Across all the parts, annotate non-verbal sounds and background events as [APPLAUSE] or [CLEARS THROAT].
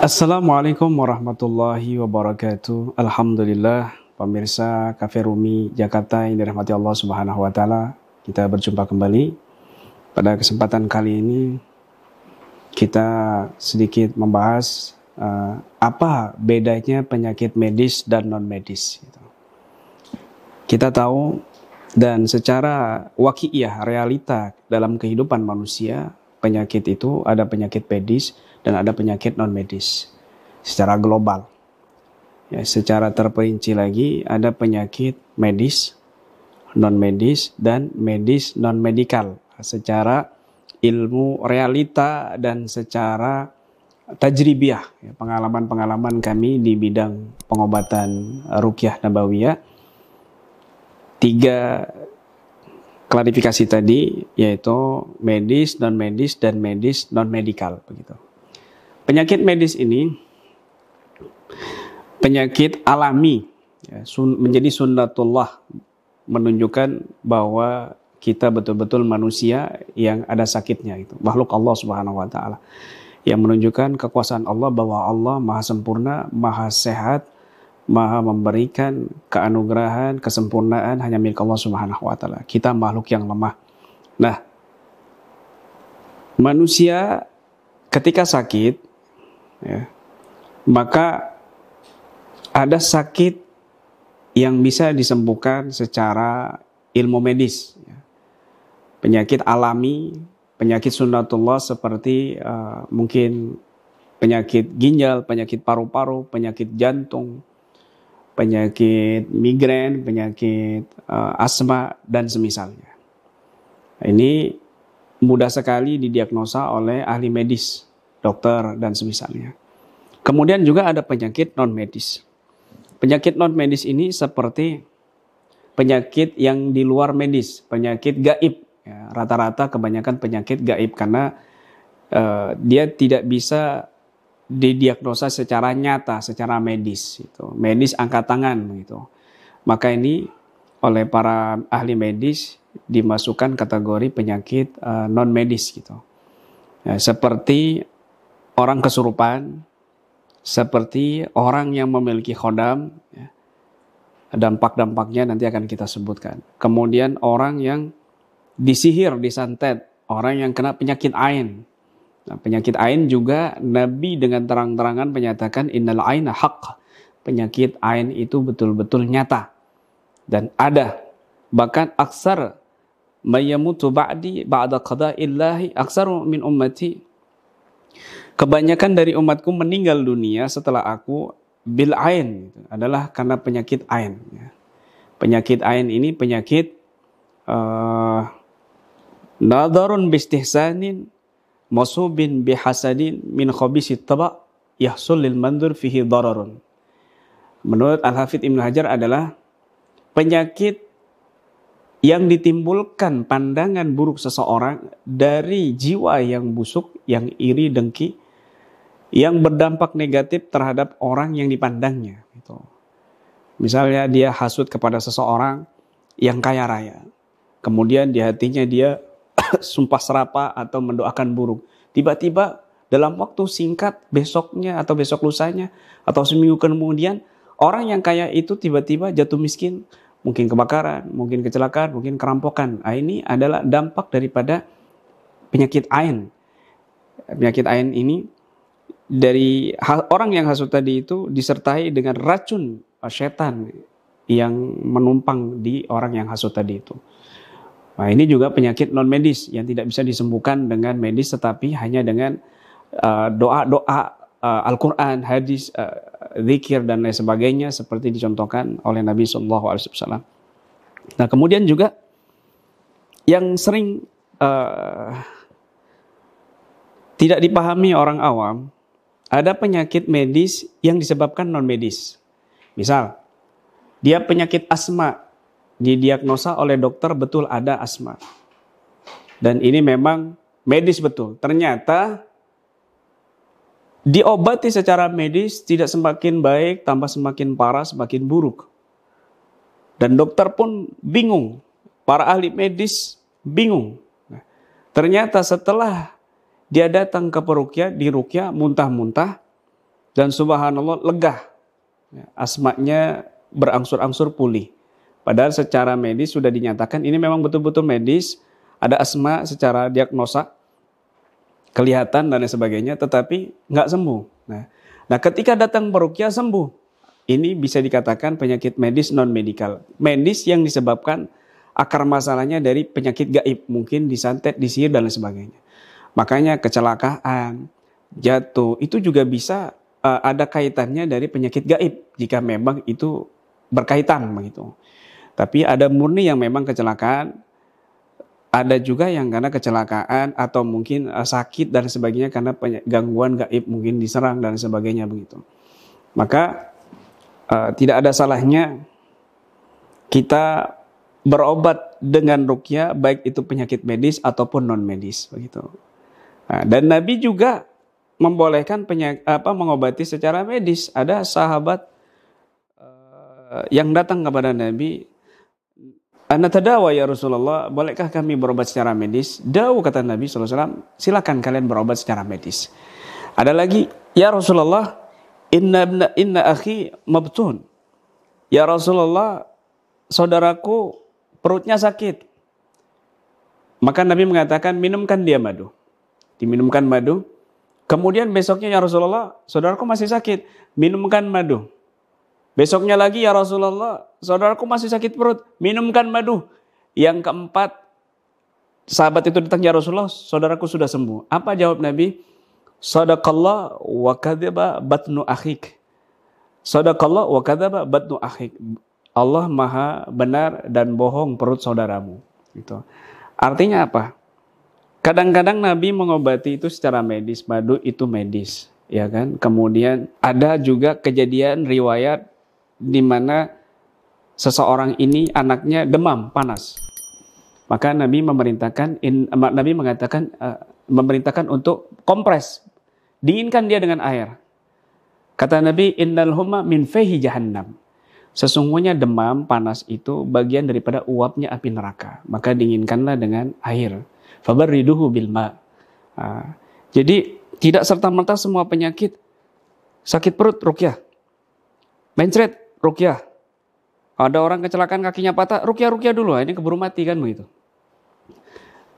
Assalamualaikum warahmatullahi wabarakatuh. Alhamdulillah pemirsa Cafe Rumi Jakarta yang dirahmati Allah Subhanahu wa taala. Kita berjumpa kembali. Pada kesempatan kali ini kita sedikit membahas uh, apa bedanya penyakit medis dan non medis. Gitu. Kita tahu dan secara wakiyah realita dalam kehidupan manusia penyakit itu ada penyakit medis dan ada penyakit non medis secara global. Ya, secara terperinci lagi ada penyakit medis, non medis dan medis non medikal secara ilmu realita dan secara tajribiah ya, pengalaman-pengalaman kami di bidang pengobatan rukyah nabawiyah tiga klarifikasi tadi yaitu medis, non medis dan medis non medikal begitu. Penyakit medis ini penyakit alami ya, sun, menjadi sunnatullah menunjukkan bahwa kita betul-betul manusia yang ada sakitnya itu makhluk Allah Subhanahu wa taala yang menunjukkan kekuasaan Allah bahwa Allah maha sempurna, maha sehat, maha memberikan keanugerahan, kesempurnaan hanya milik Allah Subhanahu wa taala. Kita makhluk yang lemah. Nah, manusia ketika sakit ya, maka ada sakit yang bisa disembuhkan secara ilmu medis. Ya. Penyakit alami, penyakit sunnatullah seperti uh, mungkin penyakit ginjal, penyakit paru-paru, penyakit jantung, penyakit migrain, penyakit uh, asma dan semisalnya. Ini mudah sekali didiagnosa oleh ahli medis, dokter dan semisalnya. Kemudian juga ada penyakit non medis. Penyakit non medis ini seperti penyakit yang di luar medis, penyakit gaib. Ya, rata-rata ya, kebanyakan penyakit gaib karena uh, dia tidak bisa didiagnosa secara nyata, secara medis. Gitu. Medis angkat tangan. Gitu. Maka ini oleh para ahli medis dimasukkan kategori penyakit uh, eh, non medis gitu. Ya, seperti orang kesurupan, seperti orang yang memiliki khodam, ya, dampak-dampaknya nanti akan kita sebutkan. Kemudian orang yang disihir, disantet, orang yang kena penyakit ain, Nah, penyakit ain juga Nabi dengan terang-terangan menyatakan innal aina haq. Penyakit ain itu betul-betul nyata dan ada. Bahkan aksar mayamutu ba'di ba'da qada'illahi aksaru min ummati. Kebanyakan dari umatku meninggal dunia setelah aku bil ain adalah karena penyakit ain. Penyakit ain ini penyakit uh, nadarun bistihsanin masubin bihasadin min khabisi taba yahsul lil mandur fihi dararun. Menurut Al-Hafidh Ibnu Hajar adalah penyakit yang ditimbulkan pandangan buruk seseorang dari jiwa yang busuk, yang iri, dengki, yang berdampak negatif terhadap orang yang dipandangnya. Gitu. Misalnya dia hasut kepada seseorang yang kaya raya. Kemudian di hatinya dia [CLEARS THROAT] sumpah serapa atau mendoakan buruk. Tiba-tiba dalam waktu singkat besoknya atau besok lusanya atau seminggu kemudian orang yang kaya itu tiba-tiba jatuh miskin, mungkin kebakaran, mungkin kecelakaan, mungkin kerampokan. Nah, ini adalah dampak daripada penyakit ain. Penyakit ain ini dari orang yang hasut tadi itu disertai dengan racun setan yang menumpang di orang yang hasut tadi itu. Nah, ini juga penyakit non medis yang tidak bisa disembuhkan dengan medis tetapi hanya dengan uh, doa-doa uh, Al-Qur'an, hadis, uh, zikir dan lain sebagainya seperti dicontohkan oleh Nabi Shallallahu alaihi wasallam. Nah, kemudian juga yang sering uh, tidak dipahami orang awam ada penyakit medis yang disebabkan non medis. Misal, dia penyakit asma didiagnosa oleh dokter betul ada asma. Dan ini memang medis betul. Ternyata diobati secara medis tidak semakin baik, tambah semakin parah, semakin buruk. Dan dokter pun bingung. Para ahli medis bingung. Nah, ternyata setelah dia datang ke perukia, di rukia muntah-muntah, dan subhanallah lega. Ya, asmanya berangsur-angsur pulih. Padahal secara medis sudah dinyatakan ini memang betul-betul medis, ada asma secara diagnosa, kelihatan dan lain sebagainya, tetapi nggak sembuh. Nah, nah ketika datang berukia sembuh, ini bisa dikatakan penyakit medis non medikal, medis yang disebabkan akar masalahnya dari penyakit gaib, mungkin disantet, disihir dan lain sebagainya. Makanya kecelakaan, jatuh itu juga bisa uh, ada kaitannya dari penyakit gaib jika memang itu berkaitan begitu. Tapi ada murni yang memang kecelakaan, ada juga yang karena kecelakaan atau mungkin uh, sakit dan sebagainya karena gangguan gaib mungkin diserang dan sebagainya begitu. Maka uh, tidak ada salahnya kita berobat dengan rukyah baik itu penyakit medis ataupun non medis begitu. Nah, dan Nabi juga membolehkan penyak, apa mengobati secara medis. Ada sahabat uh, yang datang kepada Nabi Anda tadawa ya Rasulullah, bolehkah kami berobat secara medis? Dawu kata Nabi SAW, silakan kalian berobat secara medis. Ada lagi, ya Rasulullah, inna, inna akhi mabtun. Ya Rasulullah, saudaraku perutnya sakit. Maka Nabi mengatakan, minumkan dia madu. Diminumkan madu. Kemudian besoknya, ya Rasulullah, saudaraku masih sakit. Minumkan madu. Besoknya lagi ya Rasulullah, saudaraku masih sakit perut, minumkan madu. Yang keempat, sahabat itu datang ya Rasulullah, saudaraku sudah sembuh. Apa jawab Nabi? Sadaqallah wa kadhaba batnu akhik. Sadaqallah wa kadhaba batnu akhik. Allah maha benar dan bohong perut saudaramu. Gitu. Artinya apa? Kadang-kadang Nabi mengobati itu secara medis, madu itu medis, ya kan? Kemudian ada juga kejadian riwayat di mana seseorang ini anaknya demam panas. Maka Nabi memerintahkan in, Nabi mengatakan uh, memerintahkan untuk kompres. Dinginkan dia dengan air. Kata Nabi, "Innal huma min fahi jahannam." Sesungguhnya demam panas itu bagian daripada uapnya api neraka. Maka dinginkanlah dengan air. Fabarriduhu bil ma. Uh, jadi tidak serta-merta semua penyakit sakit perut rukyah. Mencret rukyah. Ada orang kecelakaan kakinya patah, rukyah rukyah dulu, ini keburu mati kan begitu.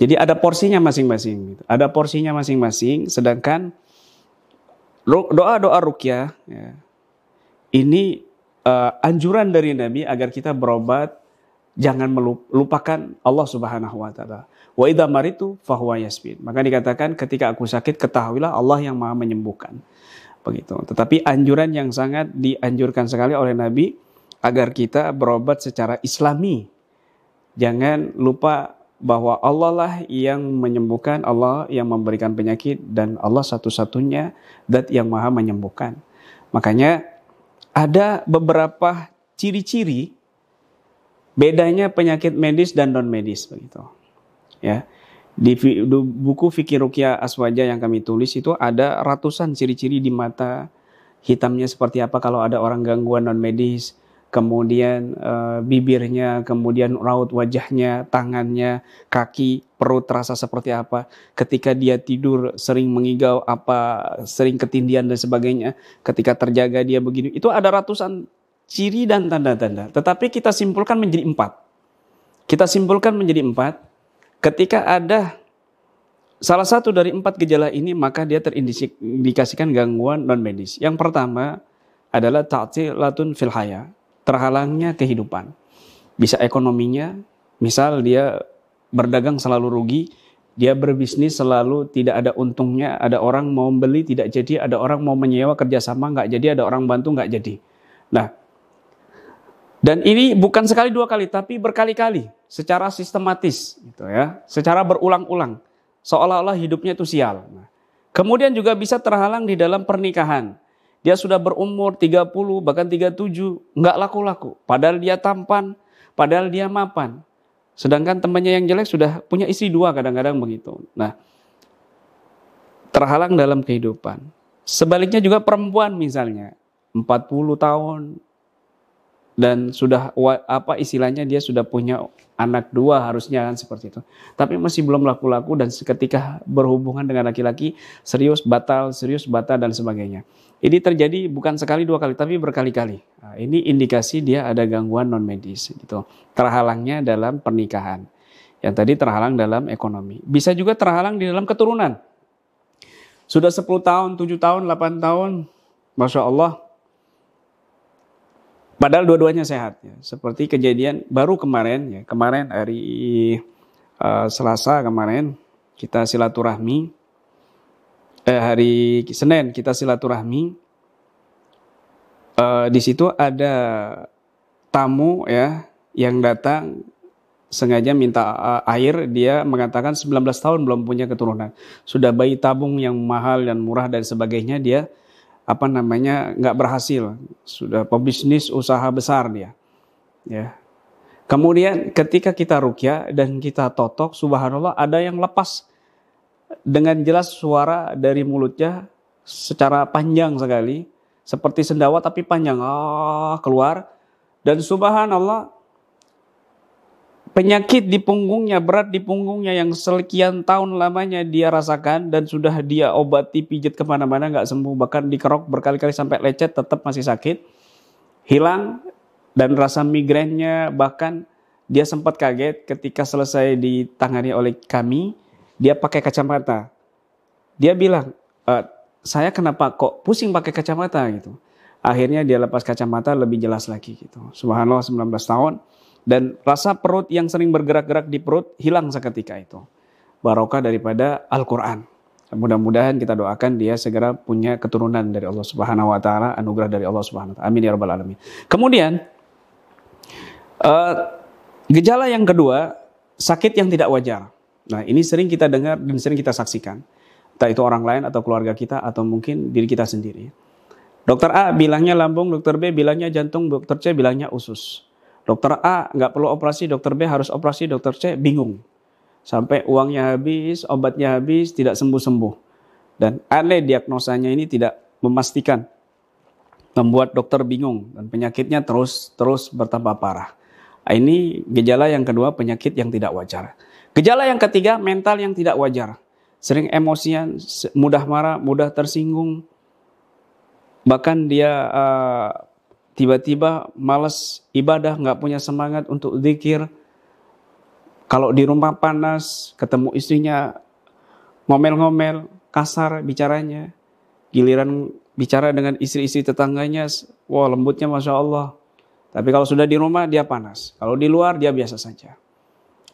Jadi ada porsinya masing-masing. Gitu. Ada porsinya masing-masing. Sedangkan doa-doa rukyah ya, ini uh, anjuran dari Nabi agar kita berobat jangan melupakan Allah Subhanahu wa taala. Wa idza maritu fahuwa yasbin. Maka dikatakan ketika aku sakit ketahuilah Allah yang Maha menyembuhkan begitu. Tetapi anjuran yang sangat dianjurkan sekali oleh Nabi agar kita berobat secara islami. Jangan lupa bahwa Allah lah yang menyembuhkan, Allah yang memberikan penyakit dan Allah satu-satunya dat yang maha menyembuhkan. Makanya ada beberapa ciri-ciri bedanya penyakit medis dan non medis begitu. Ya. Di buku Fikir Rukia Aswaja yang kami tulis itu ada ratusan ciri-ciri di mata hitamnya seperti apa kalau ada orang gangguan non medis, kemudian uh, bibirnya, kemudian raut wajahnya, tangannya, kaki, perut terasa seperti apa. Ketika dia tidur sering mengigau apa, sering ketindian dan sebagainya. Ketika terjaga dia begini. Itu ada ratusan ciri dan tanda-tanda. Tetapi kita simpulkan menjadi empat. Kita simpulkan menjadi empat. Ketika ada salah satu dari empat gejala ini, maka dia terindikasikan gangguan non medis. Yang pertama adalah ta'tilatun fil haya, terhalangnya kehidupan. Bisa ekonominya, misal dia berdagang selalu rugi, dia berbisnis selalu tidak ada untungnya, ada orang mau beli tidak jadi, ada orang mau menyewa kerjasama nggak jadi, ada orang bantu nggak jadi. Nah, dan ini bukan sekali dua kali, tapi berkali-kali secara sistematis, gitu ya, secara berulang-ulang, seolah-olah hidupnya itu sial. Nah, kemudian juga bisa terhalang di dalam pernikahan. Dia sudah berumur 30, bahkan 37, nggak laku-laku. Padahal dia tampan, padahal dia mapan. Sedangkan temannya yang jelek sudah punya istri dua kadang-kadang begitu. Nah, terhalang dalam kehidupan. Sebaliknya juga perempuan misalnya, 40 tahun, dan sudah apa istilahnya dia sudah punya anak dua harusnya kan seperti itu. Tapi masih belum laku-laku dan seketika berhubungan dengan laki-laki serius batal, serius batal dan sebagainya. Ini terjadi bukan sekali dua kali tapi berkali-kali. Nah, ini indikasi dia ada gangguan non medis gitu. Terhalangnya dalam pernikahan. Yang tadi terhalang dalam ekonomi. Bisa juga terhalang di dalam keturunan. Sudah 10 tahun, 7 tahun, 8 tahun, Masya Allah, Padahal dua-duanya sehat. Ya. Seperti kejadian baru kemarin, ya kemarin hari uh, Selasa kemarin kita silaturahmi. Eh, hari Senin kita silaturahmi. Uh, di situ ada tamu ya yang datang sengaja minta uh, air. Dia mengatakan 19 tahun belum punya keturunan. Sudah bayi tabung yang mahal dan murah dan sebagainya dia apa namanya nggak berhasil. Sudah pebisnis usaha besar dia ya. Kemudian ketika kita rukyah dan kita totok subhanallah ada yang lepas dengan jelas suara dari mulutnya secara panjang sekali seperti sendawa tapi panjang ah keluar. Dan subhanallah penyakit di punggungnya, berat di punggungnya yang sekian tahun lamanya dia rasakan dan sudah dia obati pijit ke mana-mana nggak sembuh. Bahkan dikerok berkali-kali sampai lecet tetap masih sakit. Hilang dan rasa migrainnya bahkan dia sempat kaget ketika selesai ditangani oleh kami dia pakai kacamata. Dia bilang e, saya kenapa kok pusing pakai kacamata? Gitu. Akhirnya dia lepas kacamata lebih jelas lagi gitu. Subhanallah 19 tahun dan rasa perut yang sering bergerak-gerak di perut hilang seketika itu. Barokah daripada Al-Quran. Mudah-mudahan kita doakan dia segera punya keturunan dari Allah Subhanahu wa taala, anugerah dari Allah Subhanahu wa taala. Amin ya rabbal alamin. Kemudian uh, gejala yang kedua, sakit yang tidak wajar. Nah, ini sering kita dengar dan sering kita saksikan. Entah itu orang lain atau keluarga kita atau mungkin diri kita sendiri. Dokter A bilangnya lambung, dokter B bilangnya jantung, dokter C bilangnya usus. Dokter A nggak perlu operasi, dokter B harus operasi, dokter C bingung. Sampai uangnya habis, obatnya habis, tidak sembuh-sembuh. Dan aneh diagnosanya ini tidak memastikan. Membuat dokter bingung dan penyakitnya terus terus bertambah parah. Nah, ini gejala yang kedua penyakit yang tidak wajar. Gejala yang ketiga mental yang tidak wajar. Sering emosian, mudah marah, mudah tersinggung. Bahkan dia uh, tiba-tiba malas ibadah, nggak punya semangat untuk zikir. Kalau di rumah panas, ketemu istrinya ngomel-ngomel, kasar bicaranya. Giliran bicara dengan istri-istri tetangganya, wah lembutnya Masya Allah. Tapi kalau sudah di rumah dia panas. Kalau di luar dia biasa saja.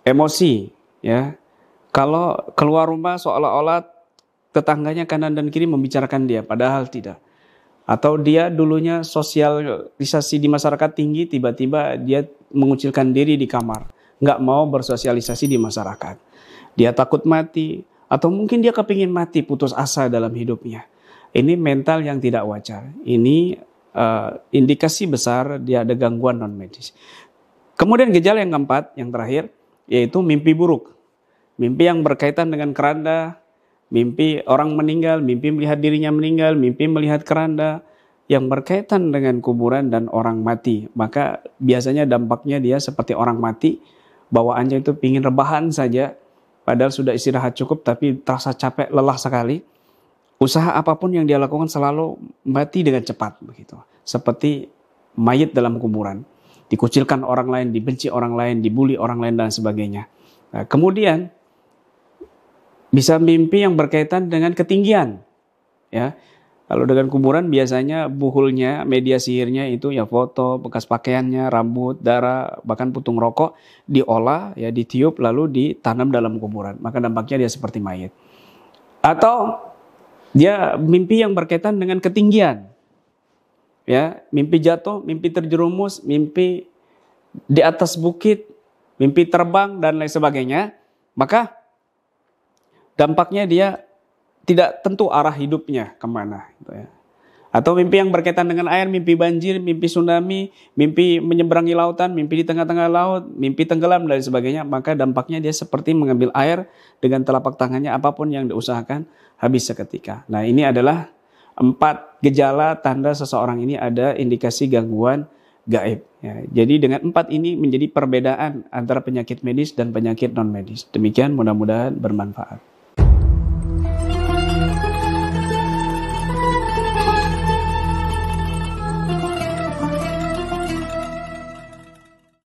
Emosi, ya. Kalau keluar rumah seolah-olah tetangganya kanan dan kiri membicarakan dia, padahal tidak. Atau dia dulunya sosialisasi di masyarakat tinggi, tiba-tiba dia mengucilkan diri di kamar. Nggak mau bersosialisasi di masyarakat. Dia takut mati, atau mungkin dia kepingin mati, putus asa dalam hidupnya. Ini mental yang tidak wajar. Ini uh, indikasi besar dia ada gangguan non medis. Kemudian gejala yang keempat, yang terakhir, yaitu mimpi buruk. Mimpi yang berkaitan dengan keranda, mimpi orang meninggal, mimpi melihat dirinya meninggal, mimpi melihat keranda yang berkaitan dengan kuburan dan orang mati. Maka biasanya dampaknya dia seperti orang mati, bawaannya itu pingin rebahan saja, padahal sudah istirahat cukup tapi terasa capek, lelah sekali. Usaha apa pun yang dia lakukan selalu mati dengan cepat begitu. Seperti mayat dalam kuburan. Dikucilkan orang lain, dibenci orang lain, dibully orang lain dan sebagainya. Nah, kemudian bisa mimpi yang berkaitan dengan ketinggian. Ya. Kalau dengan kuburan biasanya buhulnya, media sihirnya itu ya foto, bekas pakaiannya, rambut, darah, bahkan putung rokok diolah, ya ditiup lalu ditanam dalam kuburan. Maka dampaknya dia seperti mayat. Atau dia mimpi yang berkaitan dengan ketinggian. Ya, mimpi jatuh, mimpi terjerumus, mimpi di atas bukit, mimpi terbang dan lain sebagainya. Maka dampaknya dia tidak tentu arah hidupnya ke mana. Gitu ya. Atau mimpi yang berkaitan dengan air, mimpi banjir, mimpi tsunami, mimpi menyeberangi lautan, mimpi di tengah-tengah laut, mimpi tenggelam dan sebagainya, maka dampaknya dia seperti mengambil air dengan telapak tangannya apa pun yang diusahakan habis seketika. Nah ini adalah empat gejala tanda seseorang ini ada indikasi gangguan gaib. Ya, jadi dengan empat ini menjadi perbedaan antara penyakit medis dan penyakit non medis. Demikian mudah-mudahan bermanfaat.